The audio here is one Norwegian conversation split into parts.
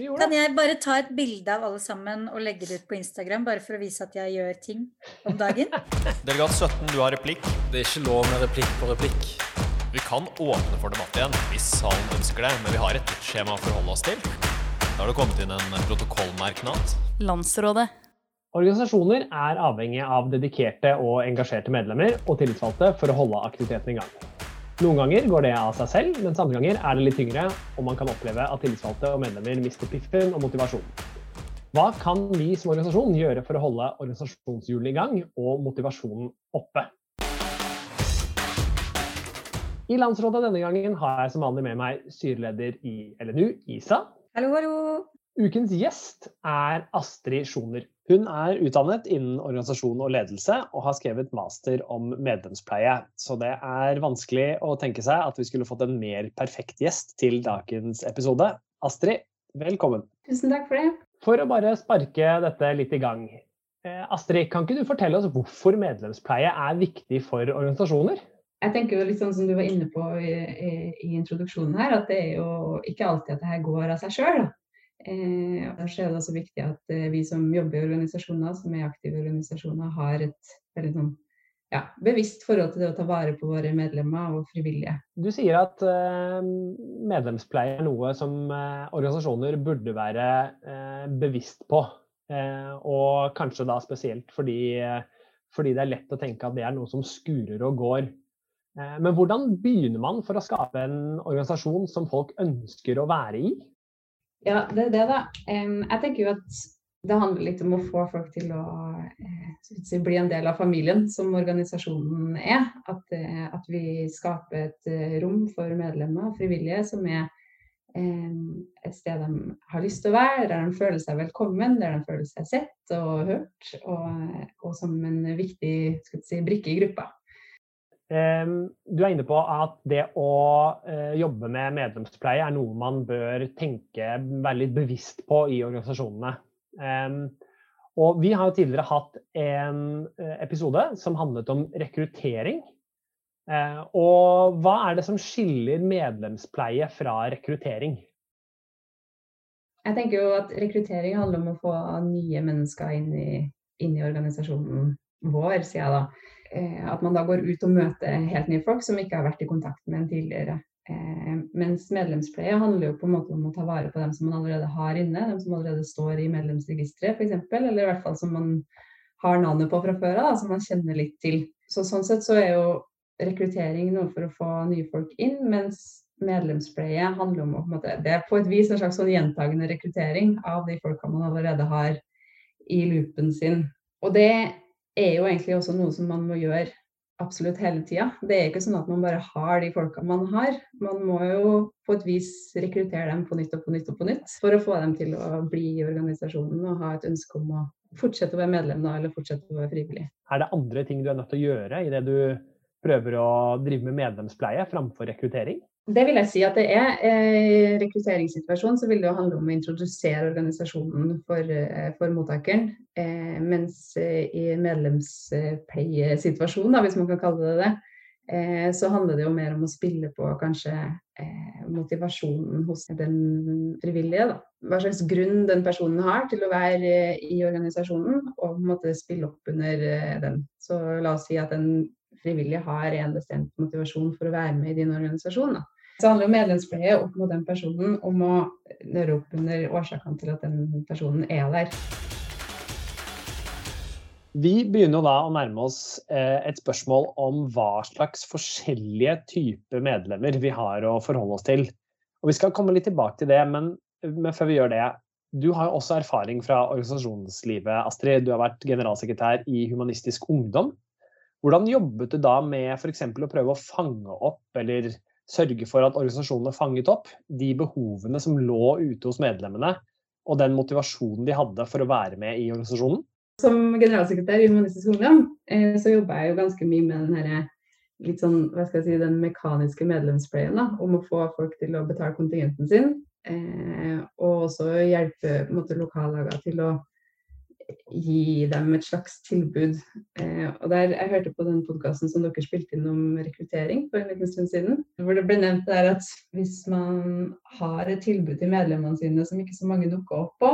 Vi gjorde Kan jeg bare ta et bilde av alle sammen og legge det ut på Instagram, bare for å vise at jeg gjør ting om dagen? Delegat 17, du har replikk. Det er ikke lov med replikk på replikk. Vi kan åpne for debatt igjen hvis salen ønsker det, men vi har et skjema å forholde oss til. Da har det kommet inn en protokollmerknad. Landsrådet. Organisasjoner er avhengig av dedikerte og engasjerte medlemmer og tillitsvalgte for å holde aktiviteten i gang. Noen ganger går det av seg selv, mens andre ganger er det litt tyngre, og man kan oppleve at tillitsvalgte og medlemmer mister piffen og motivasjonen. Hva kan vi som organisasjon gjøre for å holde organisasjonshjulene i gang og motivasjonen oppe? I landsrådet denne gangen har jeg som vanlig med meg styreleder i LNU, Isa. Hallo, hallo. Ukens gjest er Astrid Sjoner. Hun er utdannet innen organisasjon og ledelse og har skrevet master om medlemspleie. Så det er vanskelig å tenke seg at vi skulle fått en mer perfekt gjest til dagens episode. Astrid, velkommen. Tusen takk for det. For å bare sparke dette litt i gang. Eh, Astrid, kan ikke du fortelle oss hvorfor medlemspleie er viktig for organisasjoner? Jeg tenker jo litt sånn som du var inne på i, i, i introduksjonen her, at det er jo ikke alltid at det her går av seg sjøl. Eh, Derfor er det også viktig at eh, vi som jobber i organisasjoner, som er aktive organisasjoner, har et veldig sånn, ja, bevisst forhold til det å ta vare på våre medlemmer og frivillige. Du sier at eh, medlemspleie er noe som eh, organisasjoner burde være eh, bevisst på. Eh, og kanskje da spesielt fordi, fordi det er lett å tenke at det er noe som skurer og går. Men hvordan begynner man for å skape en organisasjon som folk ønsker å være i? Ja, det er det, da. Um, jeg tenker jo at det handler litt om å få folk til å eh, si, bli en del av familien som organisasjonen er. At, eh, at vi skaper et eh, rom for medlemmer og frivillige som er em, et sted de har lyst til å være, der de føler seg velkommen, der de føler seg sett og hørt, og, og som en viktig si, brikke i gruppa. Eh, Du er inne på at det å eh, jobbe med medlemspleie er noe man bør tenke, være litt bevisst på i organisasjonene. Eh, Og vi har jo tidligere hatt en eh, episode som handlet om rekruttering. Eh, Og hva er det som skiller medlemspleie fra rekruttering? Jeg tenker jo at rekruttering handler om å få nye mennesker inn i, inn i organisasjonen vår, sier jeg da. Eh, at man da går ut og møter helt nye folk som ikke har vært i kontakt med en tidligere. Eh, mens medlemspleie handler jo på en måte om å ta vare på dem som man allerede har inne, dem som allerede står i medlemsregisteret f.eks., eller i hvert fall som man har navnet på fra før av, som man kjenner litt til. Så sånn sett så er jo rekruttering noe for å få nye folk inn, mens medlemspleie handler om å på en måte, Det er på et vis en slags sånn gjentagende rekruttering av de folka man allerede har i loopen sin. Og det er jo egentlig også noe som man må gjøre absolutt hele tida. Det er ikke sånn at man bare har de folka man har. Man må jo på et vis rekruttere dem på nytt og på nytt og på nytt for å få dem til å bli i organisasjonen og ha et ønske om å fortsette å være medlem da, eller fortsette å være frivillig. Er det andre ting du er nødt til å gjøre i det du prøver å drive med medlemspleie framfor rekruttering? Det vil jeg si at det er. Eh, I rekrutteringssituasjonen så vil det jo handle om å introdusere organisasjonen for, eh, for mottakeren. Eh, mens eh, i medlemspleiesituasjonen, hvis man kan kalle det det, eh, så handler det jo mer om å spille på kanskje eh, motivasjonen hos den frivillige. Da. Hva slags grunn den personen har til å være eh, i organisasjonen, og på en måte spille opp under eh, den. Så la oss si at en frivillig har en bestemt motivasjon for å være med i din organisasjon. Da. Så handler jo medlemspleie opp mot den personen om å nøre opp under årsakene til at den personen er der. Vi begynner da å nærme oss eh, et spørsmål om hva slags forskjellige typer medlemmer vi har å forholde oss til. Og Vi skal komme litt tilbake til det, men før vi gjør det. Du har jo også erfaring fra organisasjonslivet, Astrid. Du har vært generalsekretær i Humanistisk Ungdom. Hvordan jobbet du da med f.eks. å prøve å fange opp eller sørge for at organisasjonene fanget opp de behovene som lå ute hos medlemmene, og den motivasjonen de hadde for å være med i organisasjonen? Som generalsekretær i Humanistisk Ungdom eh, så jobba jeg jo ganske mye med den herre litt sånn, hva skal jeg si, den mekaniske medlemspleien. da, Om å få folk til å betale kontingenten sin. Eh, og også hjelpe lokallagene til å gi dem et slags tilbud. Eh, og der, Jeg hørte på den podkasten som dere spilte inn om rekruttering for en liten stund siden. Hvor det ble nevnt der at hvis man har et tilbud til medlemmene sine som ikke så mange dukker opp på,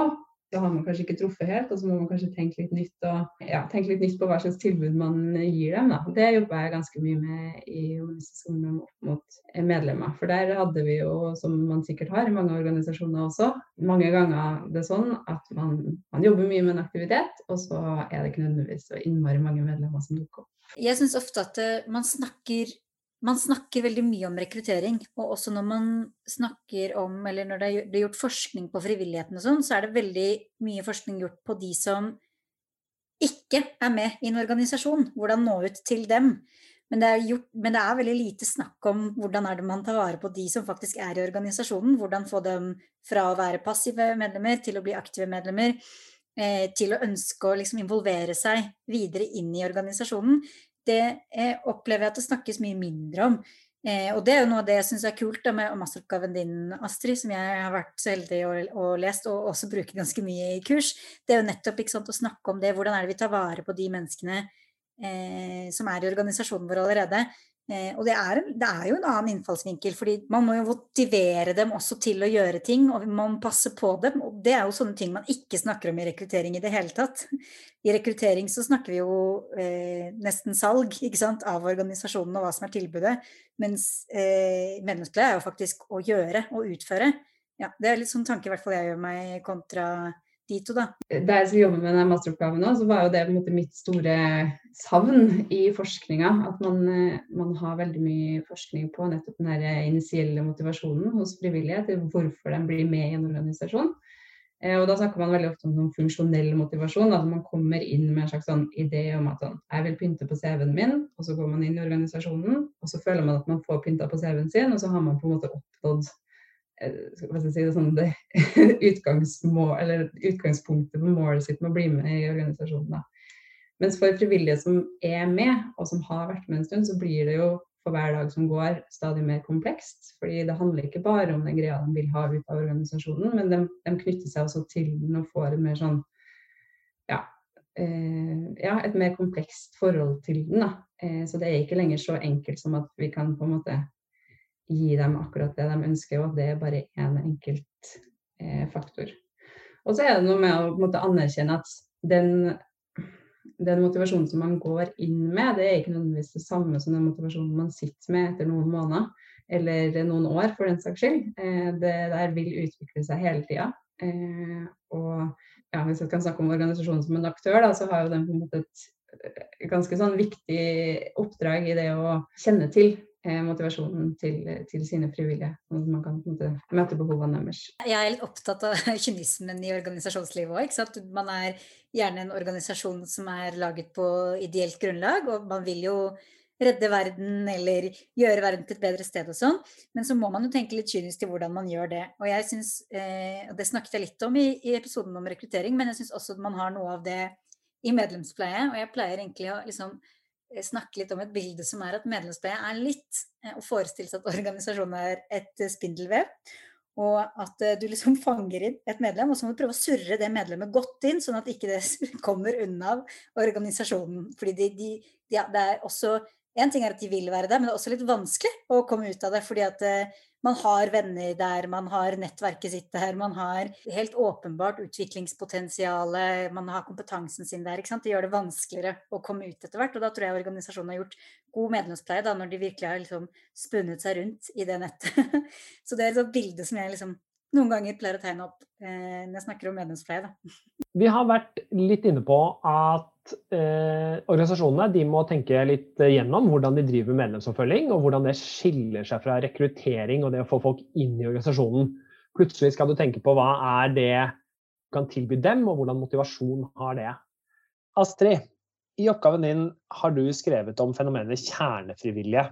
så har man kanskje ikke truffet helt, og så må man kanskje tenke litt nytt, og, ja, tenke litt nytt på hva slags tilbud man gir dem. Da. Det jobber jeg ganske mye med i organisasjonen opp mot medlemmer. For der hadde vi jo, som man sikkert har i mange organisasjoner også, mange ganger det er sånn at man, man jobber mye med en aktivitet, og så er det ikke nødvendigvis så innmari mange medlemmer som dukker opp. Jeg syns ofte at eh, man snakker man snakker veldig mye om rekruttering, og også når man snakker om, eller når det er gjort forskning på frivilligheten og sånn, så er det veldig mye forskning gjort på de som ikke er med i en organisasjon. Hvordan nå ut til dem. Men det, gjort, men det, er veldig lite snakk om hvordan er det man tar vare på de som faktisk er i organisasjonen. Hvordan få dem fra å være passive medlemmer til å bli aktive medlemmer. Eh, til å ønske å liksom involvere seg videre inn i organisasjonen det eh, opplever jeg at det snakkes mye mindre om. Eh, og det er jo noe av det jeg syns er kult da, med masteroppgaven din, Astrid, som jeg har vært så heldig å lest og også bruker ganske mye i kurs. Det er jo nettopp sant, å snakke om det. Hvordan er det vi tar vare på de menneskene eh, som er i organisasjonen vår allerede. Eh, og det er, det er, jo en annen innfallsvinkel, fordi man må jo motivere dem også til å gjøre ting, og man må passe på dem. Og det er jo sånne ting man ikke snakker om i rekruttering i det hele tatt. I rekruttering så snakker vi jo eh, nesten salg ikke sant, av organisasjonen og hva som er tilbudet, mens eh, menneskelig er jo faktisk å gjøre og utføre. Ja, det er litt sånn tanke i hvert fall jeg gjør meg kontra de og da. Da jeg skulle jobbe med denne masteroppgaven nå, så var jo det på en måte mitt store savn i forskninga. At man, eh, man, har veldig mye forskning på nettopp den initielle motivasjonen hos frivillige til hvorfor de blir med i en organisasjon. Eh, og da snakker man veldig ofte om sånn funksjonell motivasjon. At man kommer inn med en slags sånn idé om at sånn, jeg vil pynte på CV-en min, og så går man inn i organisasjonen, og så føler man at man får pynta på CV-en sin, og så har man på en måte oppnådd si, det, sånn, det utgangspunktet på målet sitt med å bli med i organisasjonen. Da. Mens for frivillige som er med, og som har vært med en stund, så blir det jo for hver dag som går stadig mer komplekst. fordi det handler ikke bare om den greia de vil ha ut av organisasjonen, men de, de knytter seg også til den og får mer sånn ja, eh, ja, et mer komplekst forhold til den. Da. Eh, så det er ikke lenger så enkelt som at vi kan på en måte gi dem akkurat det de ønsker, og at det er bare én en enkelt eh, faktor. Og så er det noe med å måte, anerkjenne at den, den, motivasjonen som man går inn med, det er ikke nødvendigvis det samme som den motivasjonen man sitter med etter noen måneder eller noen år, for den saks skyld. Eh, det der vil utvikle seg hele tida. Eh, og ja, hvis jeg kan snakke om organisasjonen som en aktør, da, så har jo den på en måte et ganske sånn viktig oppdrag i det å kjenne til Eh, motivasjonen til, til, sine frivillige. Sånn at man kan møte behovene deres. Jeg er litt opptatt av kynismen i organisasjonslivet òg. Man er gjerne en organisasjon som er laget på ideelt grunnlag, og man vil jo redde verden eller gjøre verden til et bedre sted og sånn. Men så må man jo tenke litt kynisk til hvordan man gjør det. Og jeg synes, eh, Det snakket jeg litt om i, i episoden om rekruttering, men jeg syns også at man har noe av det i medlemspleie. Og jeg pleier egentlig å liksom Eh, snakke litt om et bilde som er at medlemspleie er litt eh, å forestille seg at organisasjonen er et eh, spindelvev. Og at du liksom fanger inn et medlem, og så må du prøve å surre det medlemmet godt inn, sånn at ikke det kommer unna organisasjonen. Fordi de, de, de, det er også En ting er at de vil være der, men det er også litt vanskelig å komme ut av det. fordi at man har venner der, man har nettverket sitt der, man har helt åpenbart utviklingspotensialet, man har kompetansen sin der. Det gjør det vanskeligere å komme ut etter hvert. Og da tror jeg organisasjonen har gjort god medlemspleie da, når de virkelig har liksom spunnet seg rundt i det nettet. Så det er et bilde som jeg liksom noen ganger pleier å tegne opp eh, når jeg snakker om medlemspleie. Da. Vi har vært litt inne på at eh, organisasjonene de må tenke litt gjennom hvordan de driver medlemsoppfølging, og hvordan det skiller seg fra rekruttering og det å få folk inn i organisasjonen. Plutselig skal du tenke på hva er det du kan tilby dem, og hvordan motivasjon har det. Astrid, i oppgaven din har du skrevet om fenomenet kjernefrivillige.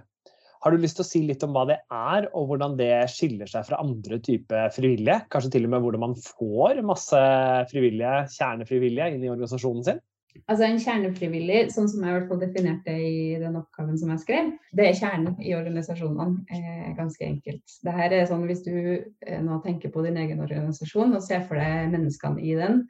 Har du lyst til å si litt om hva det er, og hvordan det skiller seg fra andre typer frivillige? Kanskje til og med hvordan man får masse frivillige, kjernefrivillige inn i organisasjonen sin? Altså En kjernefrivillig, sånn som jeg i hvert fall definerte i den oppgaven som jeg skrev, det er kjernen i organisasjonene. Eh, ganske enkelt. Det her er sånn Hvis du eh, nå tenker på din egen organisasjon og ser for deg menneskene i den,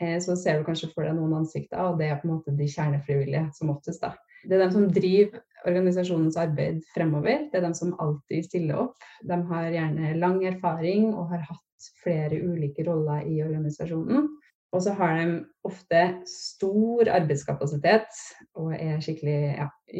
eh, så ser du kanskje for deg noen ansikter, og det er på en måte de kjernefrivillige som oftest. da. Det er dem som driver organisasjonens arbeid fremover. Det er dem som alltid stiller opp. De har gjerne lang erfaring og har hatt flere ulike roller i organisasjonen. Og så har de ofte stor arbeidskapasitet og er skikkelig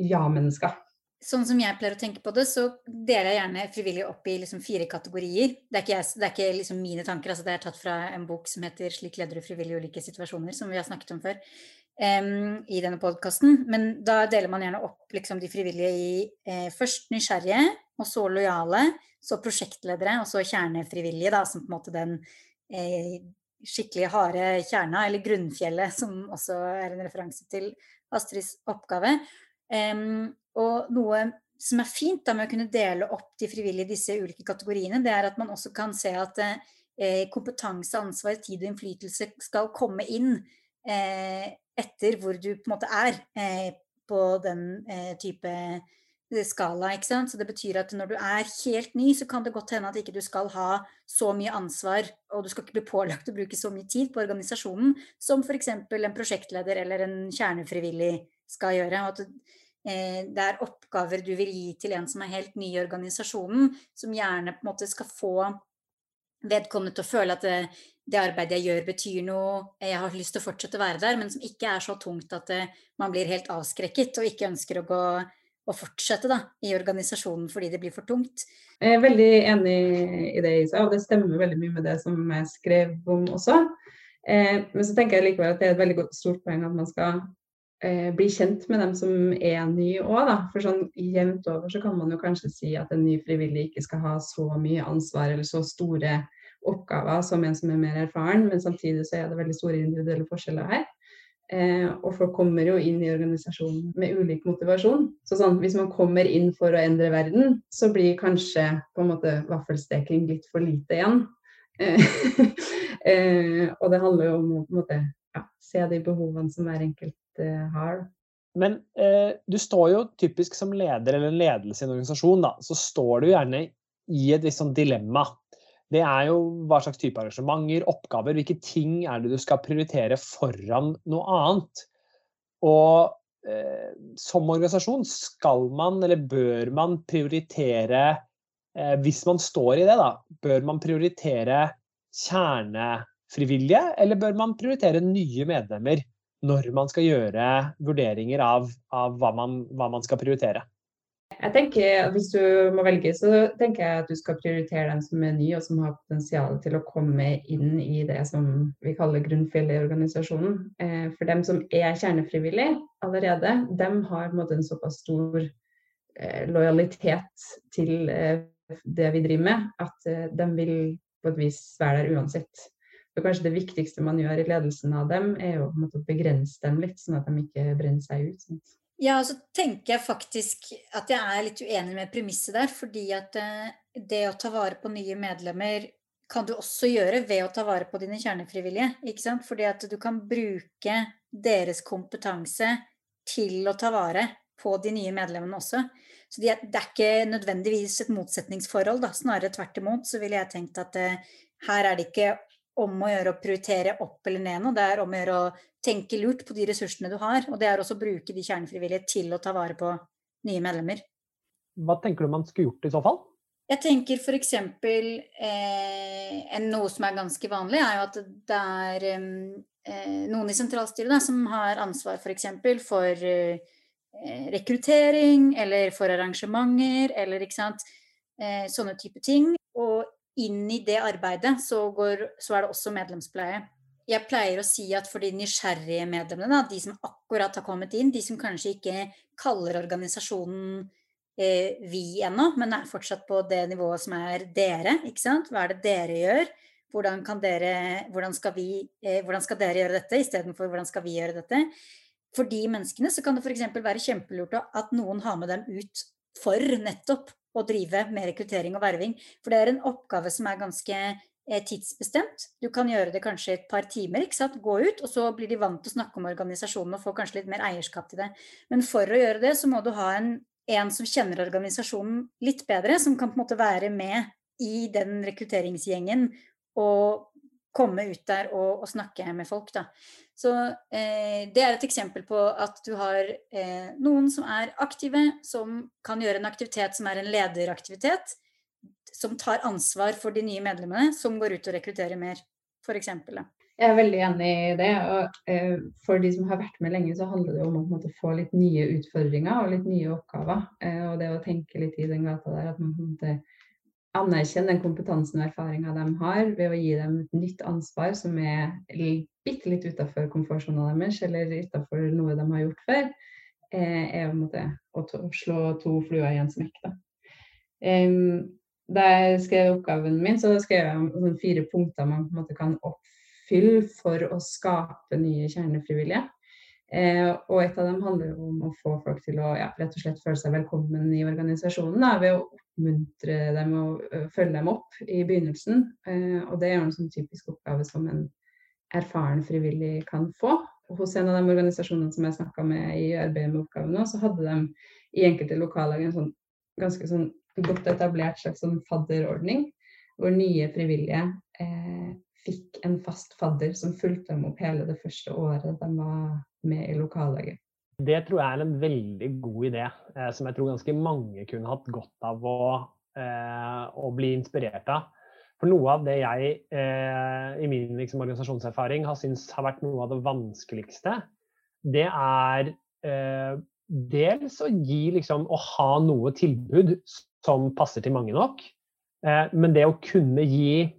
ja-mennesker. Ja Sånn som jeg pleier å tenke på det, så deler jeg gjerne frivillig opp i liksom fire kategorier. Det er ikke, jeg, det er ikke liksom mine tanker, altså det er tatt fra en bok som heter 'Slik leder du frivillig i ulike situasjoner', som vi har snakket om før um, i denne podkasten. Men da deler man gjerne opp liksom, de frivillige i eh, først nysgjerrige, og så lojale, så prosjektledere, og så kjernefrivillige, da, som på en måte den eh, skikkelig harde kjerna, eller grunnfjellet, som også er en referanse til Astrids oppgave. Um, og noe som er fint da med å kunne dele opp de frivillige i disse ulike kategoriene, det er at man også kan se at eh, kompetanse, ansvar, tid og innflytelse skal komme inn eh, etter hvor du på en måte er eh, på den eh, type eh, skala. ikke sant? Så det betyr at når du er helt ny, så kan det godt hende at ikke du skal ha så mye ansvar, og du skal ikke bli pålagt å bruke så mye tid på organisasjonen som f.eks. en prosjektleder eller en kjernefrivillig skal gjøre. og at Eh, det er oppgaver du vil gi til en som er helt ny i organisasjonen, som gjerne på en måte skal få vedkommende til å føle at det, det, arbeidet jeg gjør, betyr noe, jeg har lyst til å fortsette å være der, men som ikke er så tungt at det, eh, man blir helt avskrekket og ikke ønsker å gå og fortsette da, i organisasjonen fordi det blir for tungt. Jeg er veldig enig i det, Isa, og det stemmer veldig mye med det som jeg skrev om også. Eh, men så tenker jeg likevel at det er et veldig stort poeng at man skal eh, bli kjent med dem som er nye òg. For sånn jevnt over så kan man jo kanskje si at en ny frivillig ikke skal ha så mye ansvar eller så store oppgaver som en som er mer erfaren, men samtidig så er det veldig store individuelle forskjeller her. Eh, og folk kommer jo inn i organisasjonen med ulik motivasjon. Så sånn, hvis man kommer inn for å endre verden, så blir kanskje på en måte vaffelsteking litt for lite igjen. eh, og det handler jo om å måte, ja, se de behovene som hver enkelt Eh, har. Men eh, du står jo typisk som leder eller ledelse i en organisasjon, da, så står du gjerne i et visst sånn dilemma. Det er jo hva slags type arrangementer, oppgaver, hvilke ting er det du skal prioritere foran noe annet. Og eh, som organisasjon skal man, eller bør man prioritere eh, Hvis man står i det, da, bør man prioritere kjernefrivillige, eller bør man prioritere nye medlemmer? når man skal gjøre vurderinger av, av hva, man, hva, man, skal prioritere? Jeg tenker, Hvis du må velge, så tenker jeg at du skal prioritere den som er ny og som har potensial til å komme inn i det som vi kaller grunnfjellet i organisasjonen. Eh, for dem som er kjernefrivillig allerede, dem har en, en såpass stor eh, lojalitet til eh, det vi driver med, at de vil på et vis være der uansett. Så kanskje det viktigste man gjør i ledelsen av dem, er å begrense dem litt, sånn at de ikke brenner seg ut. Sånn. Ja, og så tenker jeg faktisk at jeg er litt uenig med premisset der. Fordi at eh, det å ta vare på nye medlemmer kan du også gjøre ved å ta vare på dine kjernefrivillige. ikke sant? Fordi at du kan bruke deres kompetanse til å ta vare på de nye medlemmene også. Så det er ikke nødvendigvis et motsetningsforhold, da. Snarere tvert imot så ville jeg tenkt at eh, her er det ikke om å gjøre å prioritere opp eller ned noe. Det er om å gjøre å tenke lurt på de ressursene du har. Og det er også å bruke de kjernefrivillige til å ta vare på nye medlemmer. Hva tenker du man skulle gjort i så fall? Jeg tenker f.eks. Eh, noe som er ganske vanlig, er jo at det er eh, noen i sentralstyret da, som har ansvar f.eks. for, for eh, rekruttering eller for arrangementer eller ikke sant, eh, sånne type ting. Og inn i det arbeidet så, går, så, er det også medlemspleie. Jeg pleier å si at for de nysgjerrige medlemmene, de som akkurat har kommet inn, de som kanskje ikke kaller organisasjonen eh, vi ennå, men er fortsatt på det nivået som er dere, ikke sant. Hva er det dere gjør? Hvordan, dere, hvordan, skal, vi, eh, hvordan skal dere gjøre dette, istedenfor hvordan skal vi gjøre dette? For de menneskene så kan det f.eks. være kjempelurt at noen har med dem ut for nettopp å drive med rekruttering og verving. For det er en oppgave som er ganske tidsbestemt. Du kan gjøre det kanskje et par timer, ikke sant? gå ut, og så blir de vant til å snakke om organisasjonen og få kanskje litt mer eierskap til det. Men for å gjøre det, så må du ha en, en som kjenner organisasjonen litt bedre, som kan på en måte være med i den rekrutteringsgjengen og komme ut der og, og snakke med folk. Da. Så eh, det er et eksempel på at du har eh, noen som er aktive, som kan gjøre en aktivitet som er en lederaktivitet, som tar ansvar for de nye medlemmene, som går ut og rekrutterer mer, f.eks. Jeg er veldig enig i det. og eh, For de som har vært med lenge, så handler det om å måte, få litt nye utfordringer og litt nye oppgaver. Eh, og det å tenke litt i den gata der, at man måte anerkjenne den kompetansen og erfaringa de har, ved å gi dem et nytt ansvar som er bitte litt utafor komfortsona deres, eller utafor noe de har gjort før, eh, er en måte å slå to fluer i en smekk. Da. Da jeg skrev oppgaven min, så skrev jeg om fire punkter man på en måte kan oppfylle for å skape nye kjernefrivillige. Eh, og et av dem handler om å få folk til å ja, rett og slett føle seg velkommen i organisasjonen da, ved å oppmuntre dem og følge dem opp i begynnelsen. Eh, og det er en sånn typisk oppgave som en erfaren frivillig kan få. Hos en av de organisasjonene som jeg snakka med i arbeidet med oppgaven nå, så hadde de i enkelte lokallag en sånn ganske sånn godt etablert slags sånn fadderordning, hvor nye frivillige eh, fikk en fast fadder som fulgte dem opp hele det første året de var med i lokallaget. Det tror jeg er en veldig god idé, eh, som jeg tror ganske mange kunne hatt godt av å, eh, å bli inspirert av. For noe av det jeg eh, i min liksom, organisasjonserfaring har syntes har vært noe av det vanskeligste, det er eh, dels å gi liksom, å ha noe tilbud som passer til mange nok. Eh, men det å kunne gi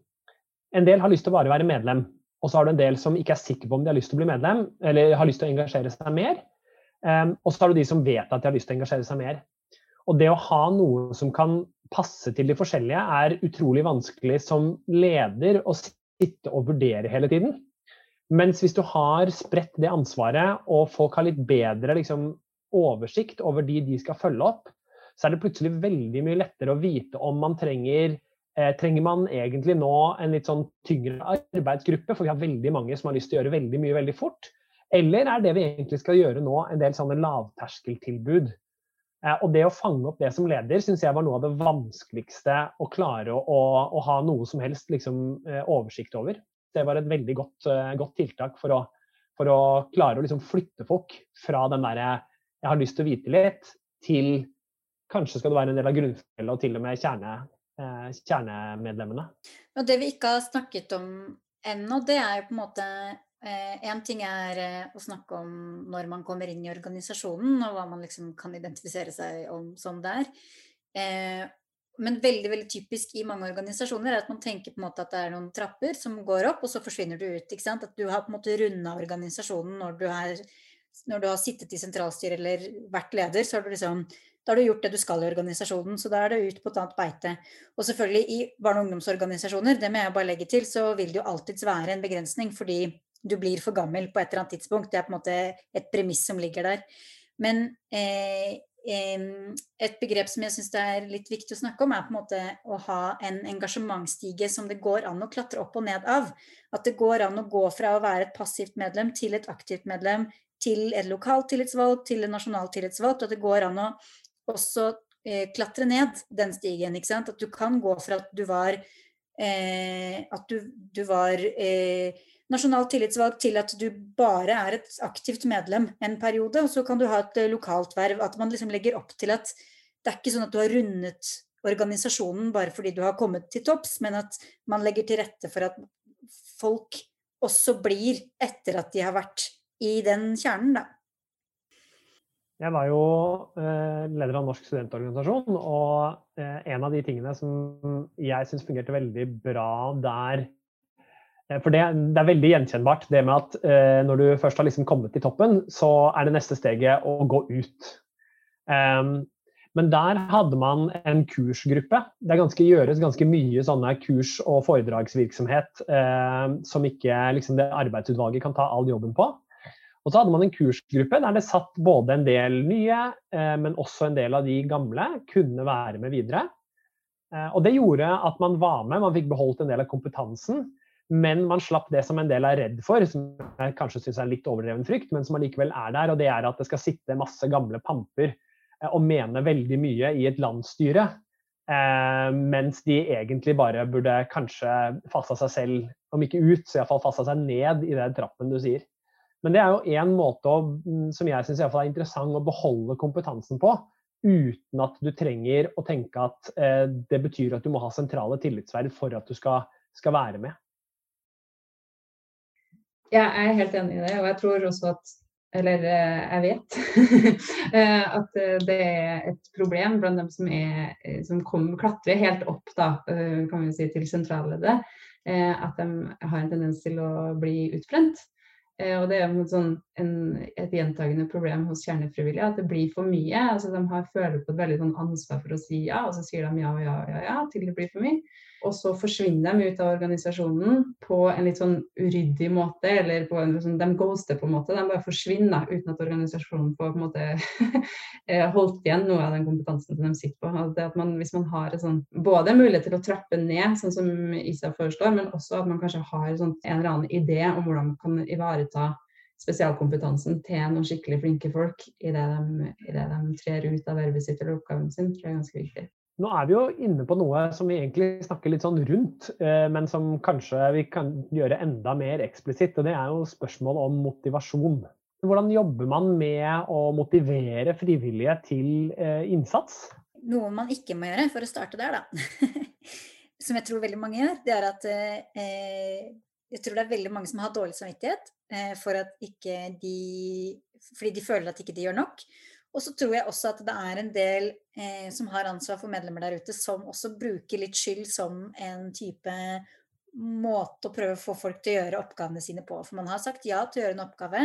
En del har lyst til å bare være medlem, og så har du en del som ikke er sikker på om de har lyst til å bli medlem, eller har lyst til å engasjere seg mer. Um, og så har du de som vet at de har lyst til å engasjere seg mer. Og det å ha noe som kan passe til de forskjellige, er utrolig vanskelig som leder å sitte og vurdere hele tiden. Mens hvis du har spredt det ansvaret, og folk har litt bedre liksom, oversikt over de de skal følge opp, så er det plutselig veldig mye lettere å vite om man trenger eh, Trenger man egentlig nå en litt sånn tyngre arbeidsgruppe, for vi har veldig mange som har lyst til å gjøre veldig mye veldig fort. Eller er det vi egentlig skal gjøre nå, en del sånne lavterskeltilbud? Eh, og det å fange opp det som leder, syns jeg var noe av det vanskeligste å klare å, å, å ha noe som helst liksom, eh, oversikt over. Det var et veldig godt, eh, godt tiltak for å, for å, klare å liksom flytte folk fra den derre 'jeg har lyst til å vite litt', til kanskje skal du være en del av grunnfjellet og til og med kjerne, kjernemedlemmene. Og det vi ikke har snakket om ennå, det er jo på en måte Én eh, ting er eh, å snakke om når man kommer inn i organisasjonen, og hva man liksom kan identifisere seg om som der. Eh, men veldig veldig typisk i mange organisasjoner er at man tenker på en måte at det er noen trapper som går opp, og så forsvinner du ut. ikke sant? At du har på en måte runda organisasjonen når du, er, når du har sittet i sentralstyret eller vært leder. så har du liksom da har du gjort det du skal i organisasjonen, så da er det ut på et annet beite. Og selvfølgelig i barne- og ungdomsorganisasjoner, det må jeg bare legge til, så vil det jo alltids være en begrensning, fordi du blir for gammel på et eller annet tidspunkt. Det er på en måte et premiss som ligger der. Men eh, et begrep som jeg syns det er litt viktig å snakke om, er på en måte å ha en engasjementstige som det går an å klatre opp og ned av. At det går an å gå fra å være et passivt medlem til et aktivt medlem, til et lokalt tillitsvalg, til et nasjonalt tillitsvalgt. Og at det går an å også eh, klatre ned den stigen. ikke sant? At du kan gå fra at du var eh, At du, du var eh, nasjonalt tillitsvalgt til at du bare er et aktivt medlem en periode, og så kan du ha et eh, lokalt verv. At man liksom legger opp til at det er ikke sånn at du har rundet organisasjonen bare fordi du har kommet til topps, men at man legger til rette for at folk også blir etter at de har vært i den kjernen, da. Jeg var jo eh, leder av Norsk studentorganisasjon, og eh, en av de tingene som jeg syns fungerte veldig bra der Eh, for det, det, er veldig gjenkjennbart det med at når du først har liksom kommet til toppen, så er det neste steget å gå ut. Um, men der hadde man en kursgruppe. Det ganske, gjøres ganske mye sånne kurs- og foredragsvirksomhet som ikke liksom, det arbeidsutvalget kan ta all jobben på. Og så hadde man en kursgruppe der det satt både en del nye, eh, men også en del av de gamle kunne være med videre. Eh, og det gjorde at man var med, man fikk beholdt en del av kompetansen. Men man slapp det som en del er redd for, som jeg kanskje syns er litt overdreven frykt, men som allikevel er der. Og det er at det skal sitte masse gamle pamper eh, og mene veldig mye i et landsstyre. Mens de egentlig bare burde kanskje fasta seg selv, om ikke ut, så iallfall fasta seg ned i den trappen du sier. Men det er jo én måte å, mm, som jeg syns er interessant å beholde kompetansen på, uten at du trenger å tenke at eh, det betyr at du må ha sentrale tillitsverv for at du skal, skal være med. Ja, jeg er helt enig i det. Og jeg tror også at eller eh, jeg vet eh, at eh, det er et problem blant dem som, er, som kommer, klatrer helt opp da, kan vi si, til sentralleddet. At de har en tendens til å bli utbrent. Og det er sånn en, et gjentagende problem hos kjernefrivillige at det blir for mye. altså De har føler på et veldig sånn ansvar for å si ja, og så sier de ja, ja, ja, ja til det blir for mye og så forsvinner de ut av organisasjonen på en litt sånn uryddig måte, eller på en, sånn, de ghoster på en måte. De bare forsvinner uten at organisasjonen får på en måte eh, holdt igjen noe av den kompetansen de sitter på. Det at man, hvis man har sånn, både mulighet til å trappe ned, sånn som ISA foreslår, men også at man kanskje har sånn, en eller annen idé om hvordan man kan ivareta spesialkompetansen til noen skikkelig flinke folk i de, i det de trer ut av vervet sitt eller oppgaven sin, tror jeg er ganske viktig. Nå er vi jo inne på noe som vi egentlig snakker litt sånn rundt, eh, men som kanskje vi kan gjøre enda mer eksplisitt. og Det er jo spørsmål om motivasjon. Hvordan jobber man med å motivere frivillige til eh, innsats? Noe man ikke må gjøre, for å starte der, da, som jeg tror veldig mange gjør, det er at eh, jeg tror det er veldig mange som har dårlig samvittighet for at ikke de Fordi de føler at ikke de gjør nok. Og så tror jeg også at det er en del eh, som har ansvar for medlemmer der ute, som også bruker litt skyld som en type måte å prøve å få folk til å gjøre oppgavene sine på. For man har sagt ja til å gjøre en oppgave,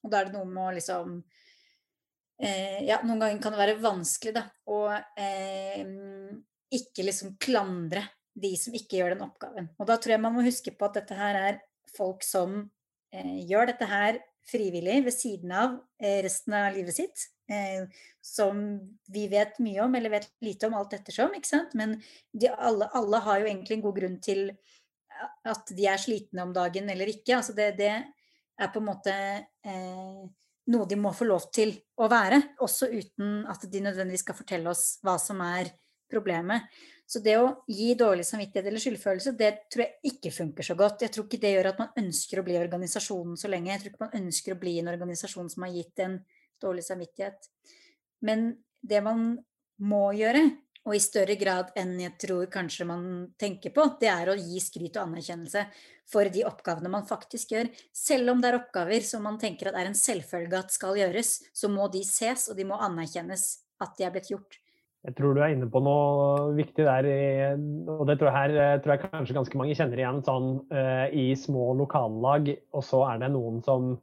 og da er det noe med å liksom eh, Ja, noen ganger kan det være vanskelig, da, å eh, ikke liksom klandre de som ikke gjør den oppgaven. Og da tror jeg man må huske på at dette her er folk som eh, gjør dette her frivillig ved siden av eh, resten av livet sitt. Eh, som vi vet mye om, eller vet lite om, alt ettersom. ikke sant? Men de, alle, alle, har jo egentlig en god grunn til at de er slitne om dagen eller ikke. Altså det, det er på en måte eh, noe de må få lov til å være, også uten at de nødvendigvis skal fortelle oss hva som er problemet. Så det å gi dårlig samvittighet eller skyldfølelse, det tror jeg ikke funker så godt. Jeg tror ikke det gjør at man ønsker å bli organisasjonen så lenge. Jeg tror ikke man ønsker å bli en organisasjon som har gitt en dårlig samvittighet. Men det man må gjøre, og i større grad enn jeg tror kanskje man tenker på, det er å gi skryt og anerkjennelse for de oppgavene man faktisk gjør. Selv om det er oppgaver som man tenker at er en selvfølge at skal gjøres, så må de ses, og de må anerkjennes at de er blitt gjort. Jeg tror du er inne på noe viktig der, og det tror jeg, her, eh, tror jeg kanskje ganske mange kjenner igjen sånn uh, i små lokallag. Og så er det noen som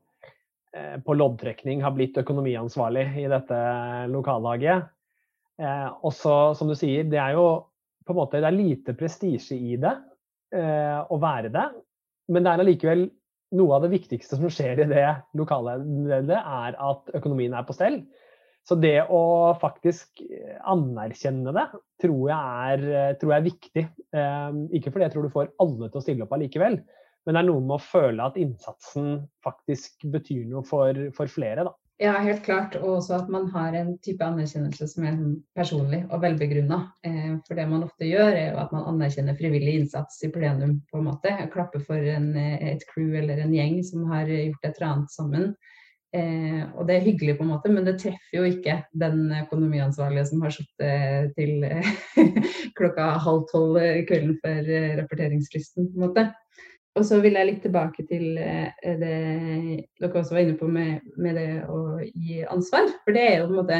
på loddtrekning har blitt økonomiansvarlig i dette lokallaget. Eh, og så, som du sier, det er jo på en måte det er lite prestisje i det å være det. Men det er allikevel noe av det viktigste som skjer i det lokale, er at økonomien er på stell. Så det å faktisk anerkjenne det, tror jeg er, tror jeg er viktig. Eh, ikke fordi jeg tror du får alle til å stille opp allikevel, men det er noe med å føle at innsatsen faktisk betyr noe for, for flere. Da. Ja, helt klart. Og også at man har en type anerkjennelse som er personlig og velbegrunna. Eh, for det man ofte gjør, er jo at man anerkjenner frivillig innsats i plenum, på en måte. Klapper for en, et crew eller en gjeng som har gjort et eller annet sammen. Eh, og det er hyggelig, på en måte, men det treffer jo ikke den økonomiansvarlige som har sittet til eh, klokka halv tolv kvelden før eh, rapporteringsfristen. på en måte. Og så vil jeg litt tilbake til eh, det dere også var inne på med, med, det å gi ansvar. For det er jo på en måte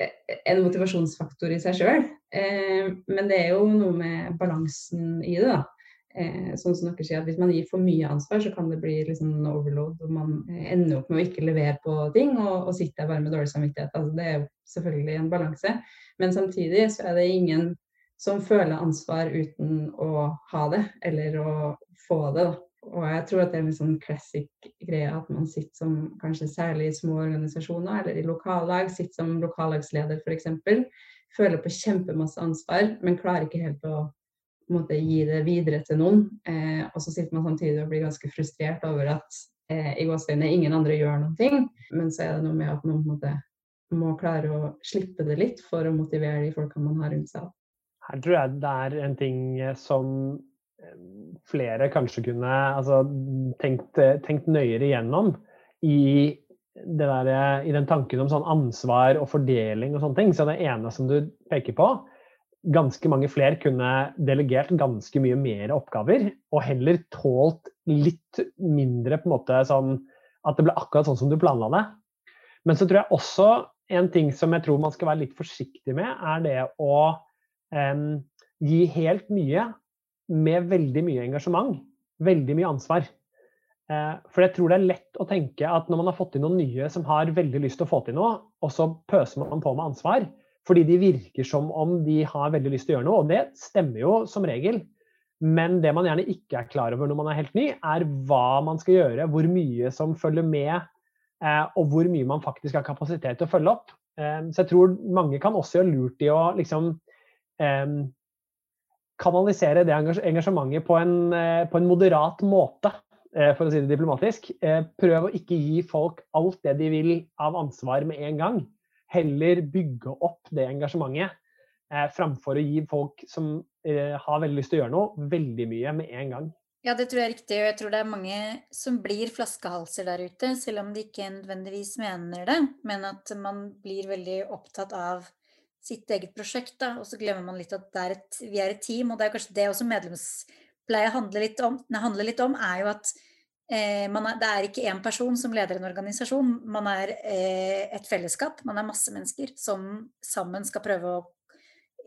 eh, en motivasjonsfaktor i seg sjøl. Eh, men det er jo noe med balansen i det. da sånn som dere sier, at Hvis man gir for mye ansvar, så kan det bli liksom overload. og Man ender opp med å ikke levere på ting og, og sitter bare med dårlig samvittighet. Altså, det er jo selvfølgelig en balanse. Men samtidig så er det ingen som føler ansvar uten å ha det, eller å få det. Og jeg tror at det er en sånn classic greie at man sitter som kanskje særlig i små organisasjoner eller i lokallag, sitter som lokallagsleder f.eks. Føler på kjempemasse ansvar, men klarer ikke helt å måte, gi det videre til noen. Eh, og så sitter man samtidig og blir ganske frustrert over at eh, i gåsehudene ingen andre gjør noen ting. Men så er det noe med at man måte, må klare å slippe det litt for å motivere de folkene man har rundt seg. Her tror jeg det er en ting som flere kanskje kunne altså, tenkt, tenkt nøyere igjennom i, der, i, den tanken om sånn ansvar og fordeling og sånne ting. Så det ene som du peker på, ganske mange flere kunne delegert ganske mye mer oppgaver, og heller tålt litt mindre på en måte sånn at det ble akkurat sånn som du planla det. Men så tror jeg også en ting som jeg tror man skal være litt forsiktig med, er det å um, gi helt mye med veldig mye engasjement. Veldig mye ansvar. Uh, for jeg tror det er lett å tenke at når man har fått inn noen nye som har veldig lyst til å få til noe, og så pøser man på med ansvar, fordi de virker som om de har veldig lyst til å gjøre noe. Og det stemmer jo som regel. Men det man gjerne ikke er klar over når man er helt ny, er hva man skal gjøre, hvor mye som følger med, eh, og hvor mye man faktisk har kapasitet til å følge opp. Eh, så jeg tror mange kan også gjøre lurt i å liksom eh, kanalisere det engasjementet på en, på en moderat måte, for å si det diplomatisk. Prøv å ikke gi folk alt det de vil av ansvar med en gang heller bygge opp det engasjementet eh, framfor å gi folk som eh, har veldig lyst til å gjøre noe, veldig mye med en gang. Ja, det tror jeg er riktig. Og jeg tror det er mange som blir flaskehalser der ute, selv om de ikke nødvendigvis mener det, men at man blir veldig opptatt av sitt eget prosjekt, da, og så glemmer man litt at er et, vi er et team. Og det er kanskje det også medlemspleie handler litt om, handler litt om er jo at Eh, er, det er ikke én person som leder en organisasjon, man er eh, et fellesskap. Man er masse mennesker som sammen skal prøve å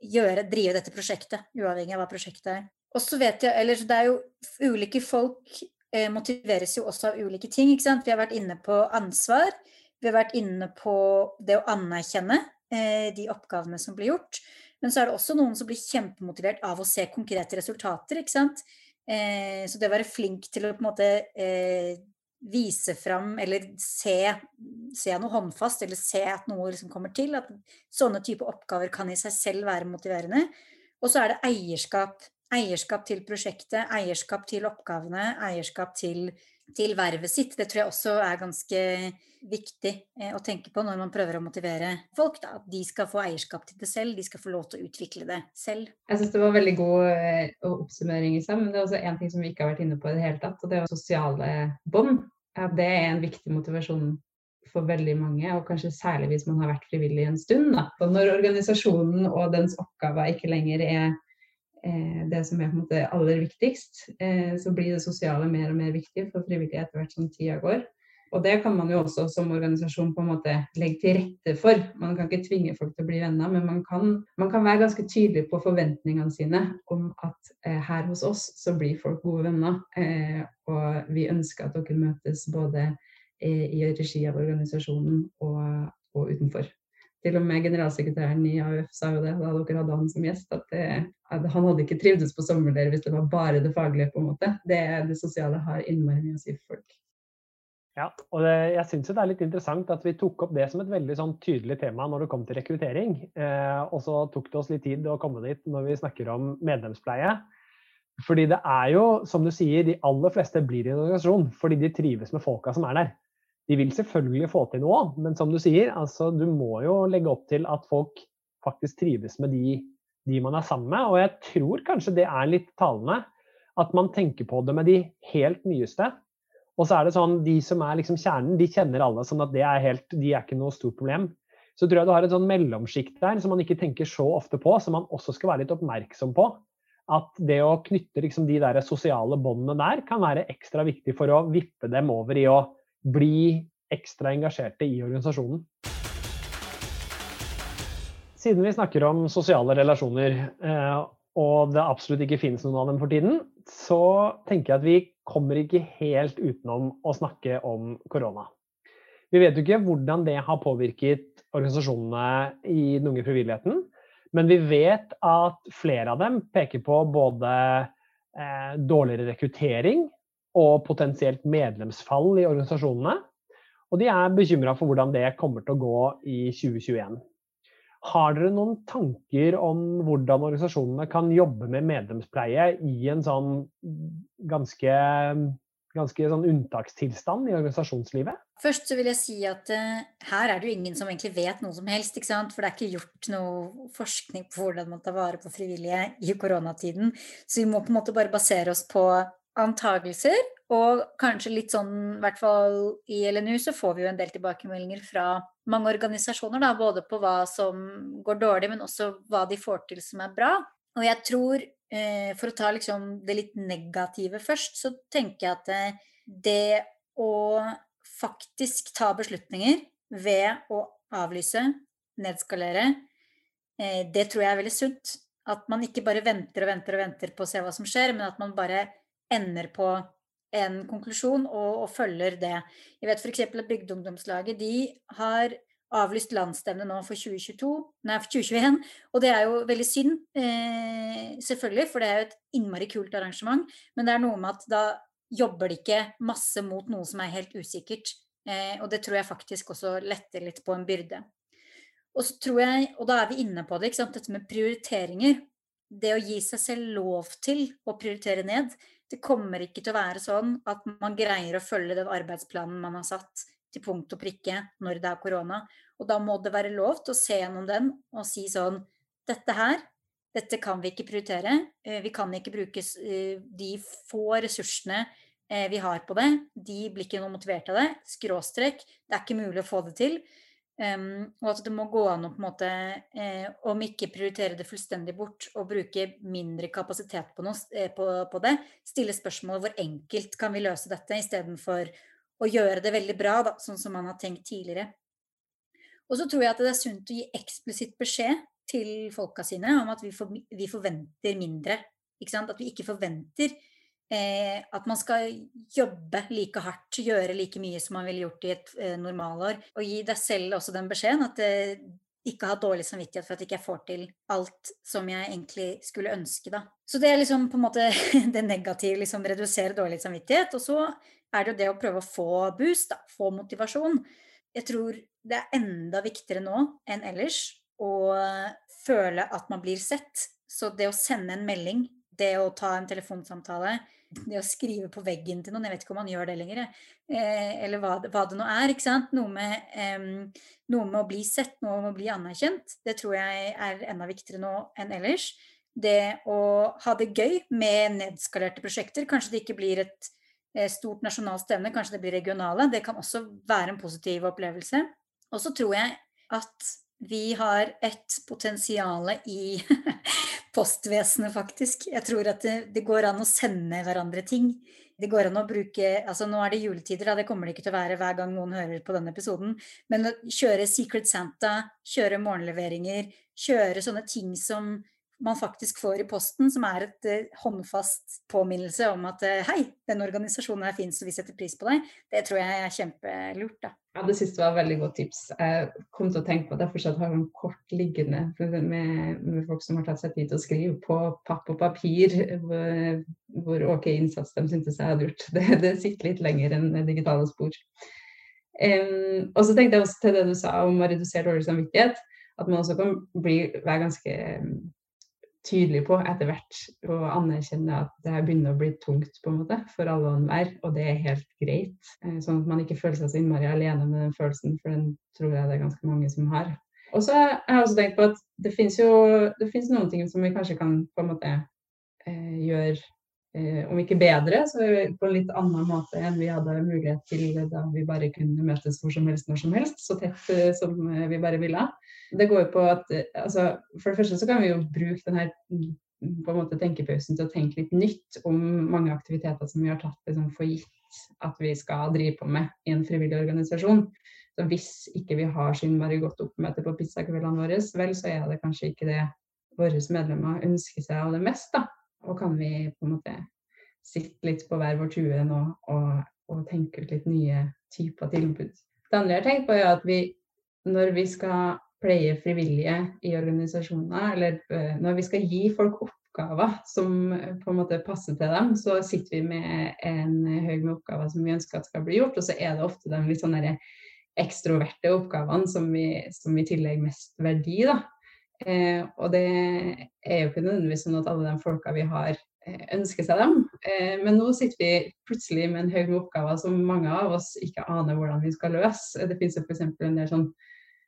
gjøre, drive dette prosjektet, uavhengig av hva prosjektet er. Og så vet jeg, eller det er jo ulike folk eh, motiveres jo også av ulike ting. ikke sant? Vi har vært inne på ansvar. Vi har vært inne på det å anerkjenne de oppgavene som blir gjort. Men så er det også noen som blir kjempemotivert av å se konkrete resultater. ikke sant? Eh, så det å være flink til å på en måte eh, vise fram eller se, se, noe håndfast, eller se at noe liksom kommer til, at sånne type oppgaver kan i seg selv være motiverende. Og så er det eierskap. Eierskap til prosjektet, eierskap til oppgavene, eierskap til til vervet sitt. Det tror jeg også er ganske viktig eh, å tenke på når man prøver å motivere folk. Da. At de skal få eierskap til det selv, de skal få lov til å utvikle det selv. Jeg syns det var veldig god eh, oppsummering i seg, men det er også en ting som vi ikke har vært inne på i det hele tatt, og det er sosiale bånd. Det er en viktig motivasjon for veldig mange, og kanskje særlig hvis man har vært frivillig en stund. Da. Når organisasjonen og dens oppgaver ikke lenger er det som er på en måte aller viktigst, eh, så blir det sosiale mer og mer viktig for frivillige etter hvert som tida går. Og det kan man jo også som organisasjon på en måte legge til rette for. Man kan ikke tvinge folk til å bli venner, men man kan, man kan være ganske tydelig på forventningene sine om at eh, her hos oss så blir folk gode venner. Eh, og vi ønsker at dere møtes både eh, i regi av organisasjonen og, og utenfor. Til og med generalsekretæren i AUF sa jo det da dere hadde han som gjest, at, det, at han hadde ikke trivdes på sommerleir hvis det var bare det faglige. på en måte. Det, det sosiale har innmari mye å si for folk. Ja, og det, jeg syns det er litt interessant at vi tok opp det som et veldig sånn tydelig tema når det kom til rekruttering. Eh, og så tok det oss litt tid å komme dit når vi snakker om medlemspleie. Fordi det er jo, som du sier, de aller fleste blir i en organisasjon fordi de trives med folka som er der. De vil selvfølgelig få til noe, men som du sier, altså, du må jo legge opp til at folk faktisk trives med de, de man er sammen med. Og jeg tror kanskje det er litt talende at man tenker på det med de helt nyeste. Og så er det sånn, de som er liksom kjernen, de kjenner alle, sånn at det er helt, de er ikke noe stort problem. Så tror jeg du har et sånn mellomsjikt der som man ikke tenker så ofte på, som man også skal være litt oppmerksom på. At det å knytte liksom de der sosiale båndene der kan være ekstra viktig for å vippe dem over i å bli ekstra engasjerte i organisasjonen. Siden vi snakker om sosiale relasjoner, eh, og det absolutt ikke finnes noen av dem for tiden, så tenker jeg at vi kommer ikke helt utenom å snakke om korona. Vi vet jo ikke hvordan det har påvirket organisasjonene i den unge frivilligheten, men vi vet at flere av dem peker på både eh, dårligere rekruttering og potensielt medlemsfall i organisasjonene. Og de er bekymra for hvordan det kommer til å gå i 2021. Har dere noen tanker om hvordan organisasjonene kan jobbe med medlemspleie i en sånn ganske ganske sånn unntakstilstand i organisasjonslivet? Først så vil jeg si at uh, her er det jo ingen som egentlig vet noe som helst. ikke sant? For det er ikke gjort noe forskning på hvordan man tar vare på frivillige i koronatiden. Så vi må på en måte bare basere oss på antagelser. Og kanskje litt sånn, i hvert fall i LNU, så får vi jo en del tilbakemeldinger fra mange organisasjoner, da, både på hva som går dårlig, men også hva de får til som er bra. Og jeg tror, eh, for å ta liksom det litt negative først, så tenker jeg at det, eh, det å faktisk ta beslutninger ved å avlyse, nedskalere, eh, det tror jeg er veldig sunt. At man ikke bare venter og venter og venter på å se hva som skjer, men at man bare ender på en konklusjon og, og følger det. Jeg vet f.eks. at Bygdeungdomslaget de har avlyst landsstevne nå for 2022, nei, for 2021. Og det er jo veldig synd, eh, selvfølgelig, for det er jo et innmari kult arrangement. Men det er noe med at da jobber de ikke masse mot noe som er helt usikkert. Eh, og det tror jeg faktisk også letter litt på en byrde. Og så tror jeg, og da er vi inne på det, dette med prioriteringer. Det å gi seg selv lov til å prioritere ned, det kommer ikke til å være sånn at man greier å følge den arbeidsplanen man har satt til punkt og prikke når det er korona. Og da må det være lov til å se gjennom den og si sånn Dette her, dette kan vi ikke prioritere. Eh, vi kan ikke bruke eh, de få ressursene eh, vi har på det. De blir ikke noe motivert av det. Skråstrek. Det er ikke mulig å få det til. Um, og at det må gå an å på en måte, eh, om ikke prioritere det fullstendig bort og bruke mindre kapasitet på, noe, eh, på, på det, stille spørsmål hvor enkelt kan vi løse dette, istedenfor å gjøre det veldig bra, da, sånn som man har tenkt tidligere. Og så tror jeg at det er sunt å gi eksplisitt beskjed til folka sine om at vi, for, vi forventer mindre. At vi ikke forventer Eh, at man skal jobbe like hardt, gjøre like mye som man ville gjort i et eh, normalår. Og gi deg selv også den beskjeden at eh, ikke ha dårlig samvittighet for at ikke jeg får til alt som jeg egentlig skulle ønske. Da. Så det er liksom på en måte det negative, liksom redusere dårlig samvittighet. Og så er det jo det å prøve å få boost, da, få motivasjon. Jeg tror det er enda viktigere nå enn ellers å føle at man blir sett. Så det å sende en melding, det å ta en telefonsamtale, det å skrive på veggen til noen, jeg vet ikke om man gjør det lenger, eh, eller hva, hva, det nå er. ikke sant? Noe med, eh, noe med, å bli sett, noe med å bli anerkjent. Det tror jeg er enda viktigere nå enn ellers. Det å ha det gøy med nedskalerte prosjekter. Kanskje det ikke blir et eh, stort nasjonalt stevne, kanskje det blir regionale. Det kan også være en positiv opplevelse. Og så tror jeg at vi har et potensial i postvesenet, faktisk. Jeg tror at det, det, går an å sende hverandre ting. Det går an å bruke altså Nå er det juletider, da, det kommer det ikke til å være hver gang noen hører på denne episoden. Men å kjøre Secret Santa, kjøre morgenleveringer, kjøre sånne ting som man faktisk får i posten, som er et uh, håndfast påminnelse om at uh, hei, den organisasjonen her fins, og vi setter pris på deg, det tror jeg er kjempelurt. da. Ja, Det siste var et veldig godt tips. Jeg kom til å tenke på at jeg fortsatt har en kort liggende med, med folk som har tatt seg tid til å skrive på papp og papir hvor, hvor ok innsats de syntes jeg hadde gjort. Det, det sitter litt lenger enn digitale spor. Um, og så tenkte jeg også til det du sa om å redusere dårlig samvittighet, at man også kan bli, være ganske tydelig på etter hvert og anerkjenne at det begynner å bli tungt på en måte for alle og enhver, og det er helt greit. Eh, sånn at man ikke føler seg så innmari alene med den følelsen, for den tror jeg det er ganske mange som har. Og så har jeg også tenkt på at det finnes jo det finnes noen ting som vi kanskje kan på en måte eh, gjøre om ikke bedre, så på en litt annen måte enn vi hadde mulighet til da vi bare kunne møtes hvor som helst når som helst, så tett eh, som vi bare ville. Det går på at eh, altså, For det første så kan vi jo bruke denne mm, på en måte tenkepausen til å tenke litt nytt om mange aktiviteter som vi har tatt liksom, for gitt at vi skal drive på med i en frivillig organisasjon. Så hvis ikke vi har så godt oppmøte på pizzakveldene våre, vel, så er det kanskje ikke det våre medlemmer ønsker seg av det mest. da. Og kan vi på en måte sitte litt på hver vår tue nå og, og tenke ut litt nye typer tilbud. Det andre jeg har tenkt på, er at vi når vi skal pleie frivillige i organisasjoner, eller uh, når vi skal gi folk oppgaver som uh, på en måte passer til dem, så sitter vi med en haug med oppgaver som vi ønsker at skal bli gjort, og så er det ofte de litt sånne ekstroverte oppgavene som vi, som vi tillegger mest verdi. da. Eh, og det er jo ikke nødvendigvis sånn at alle de folka vi har ønsker seg dem. Men nå sitter vi plutselig med en haug med oppgaver som mange av oss ikke aner hvordan vi skal løse. Det finnes f.eks. en del sånn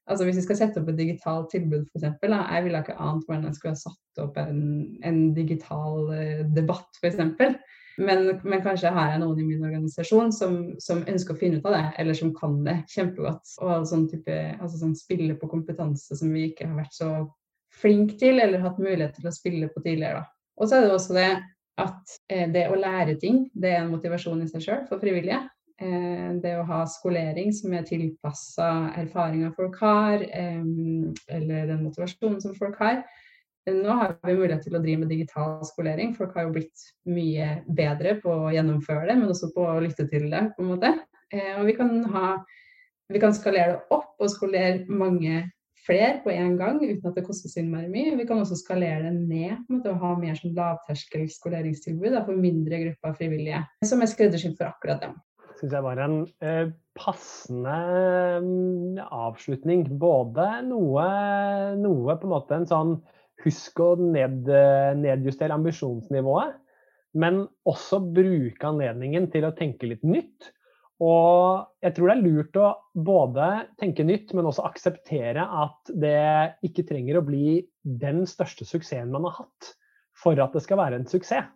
altså Hvis vi skal sette opp et digitalt tilbud, f.eks. Jeg ville ikke ant hvordan jeg skulle ha satt opp en, en digital debatt, f.eks. Men, men, kanskje har jeg noen i min organisasjon som, som, ønsker å finne ut av det, eller som kan det kjempegodt. Og sånn type, altså sånn spille på kompetanse som vi ikke har vært så flinke til, eller hatt mulighet til å spille på tidligere. Og så er det også det at eh, det å lære ting, det er en motivasjon i seg sjøl for frivillige. Eh, det å ha skolering som er tilpassa erfaringer folk har, eh, eller den motivasjonen som folk har, nå har vi mulighet til å drive med digital skolering. Folk har jo blitt mye bedre på å gjennomføre det, men også på å lytte til det. på en måte. Og vi kan, ha, vi kan skalere det opp og skolere mange flere på en gang uten at det koster så innmari mye. Vi kan også skalere det ned å måte, og ha mer sånn lavterskel skoleringstilbud da, for mindre grupper frivillige, som er skreddersydd for akkurat dem. Syns jeg var en eh, passende mm, avslutning. Både noe, noe på en måte en sånn husk å ned, nedjustere ambisjonsnivået, men også bruke anledningen til å tenke litt nytt. Og jeg tror det er lurt å både tenke nytt, men også akseptere at det ikke trenger å bli den største suksessen man har hatt for at det skal være en suksess.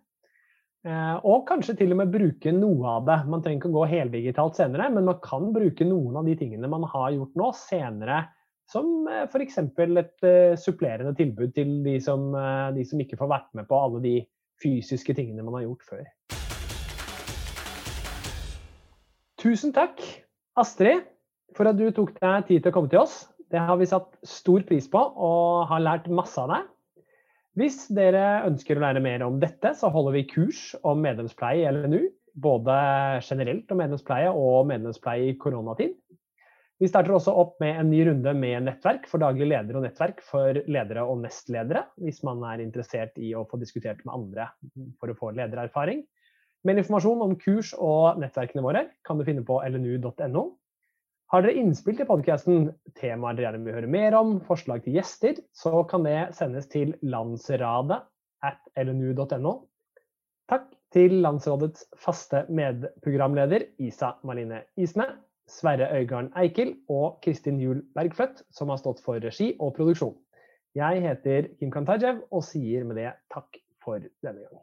Eh, og kanskje til og med bruke noe av det. Man trenger ikke å gå heldigitalt senere, men man kan bruke noen av de tingene man har gjort nå, senere som eh, f.eks. et uh, supplerende tilbud til de som, de som ikke får vært med på alle de fysiske tingene man har gjort før. Tusen takk, Astrid, for at du tok deg tid til å komme til oss. Det har vi satt stor pris på og har lært masse av deg. Hvis dere ønsker å lære mer om dette, så holder vi kurs om medlemspleie i LNU. Både generelt om medlemspleie og medlemspleie i koronatid. Vi starter også opp med en ny runde med nettverk for daglig leder og nettverk for ledere og nestledere, hvis man er interessert i å få diskutert med andre for å få ledererfaring. Mer informasjon om kurs og nettverkene våre kan du finne på lnu.no. Har dere innspill til podkasten, temaer dere gjerne vil høre mer om, forslag til gjester, så kan det sendes til landsradet at lnu.no. Takk til Landsrådets faste medprogramleder Isa Marline Isne. Sverre Øygarden Eikel og Kristin Juel Bergfløtt, som har stått for regi og produksjon. Jeg heter Kim Kantajev og sier med det takk for denne gang.